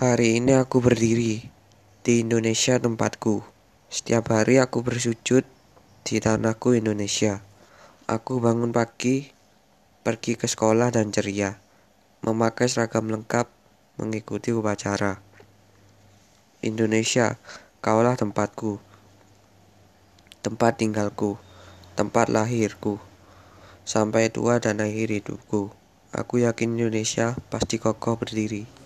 Hari ini aku berdiri di Indonesia tempatku. Setiap hari aku bersujud di tanahku Indonesia. Aku bangun pagi, pergi ke sekolah dan ceria, memakai seragam lengkap, mengikuti upacara. Indonesia, kaulah tempatku, tempat tinggalku, tempat lahirku, sampai tua dan akhir hidupku. Aku yakin Indonesia pasti kokoh berdiri.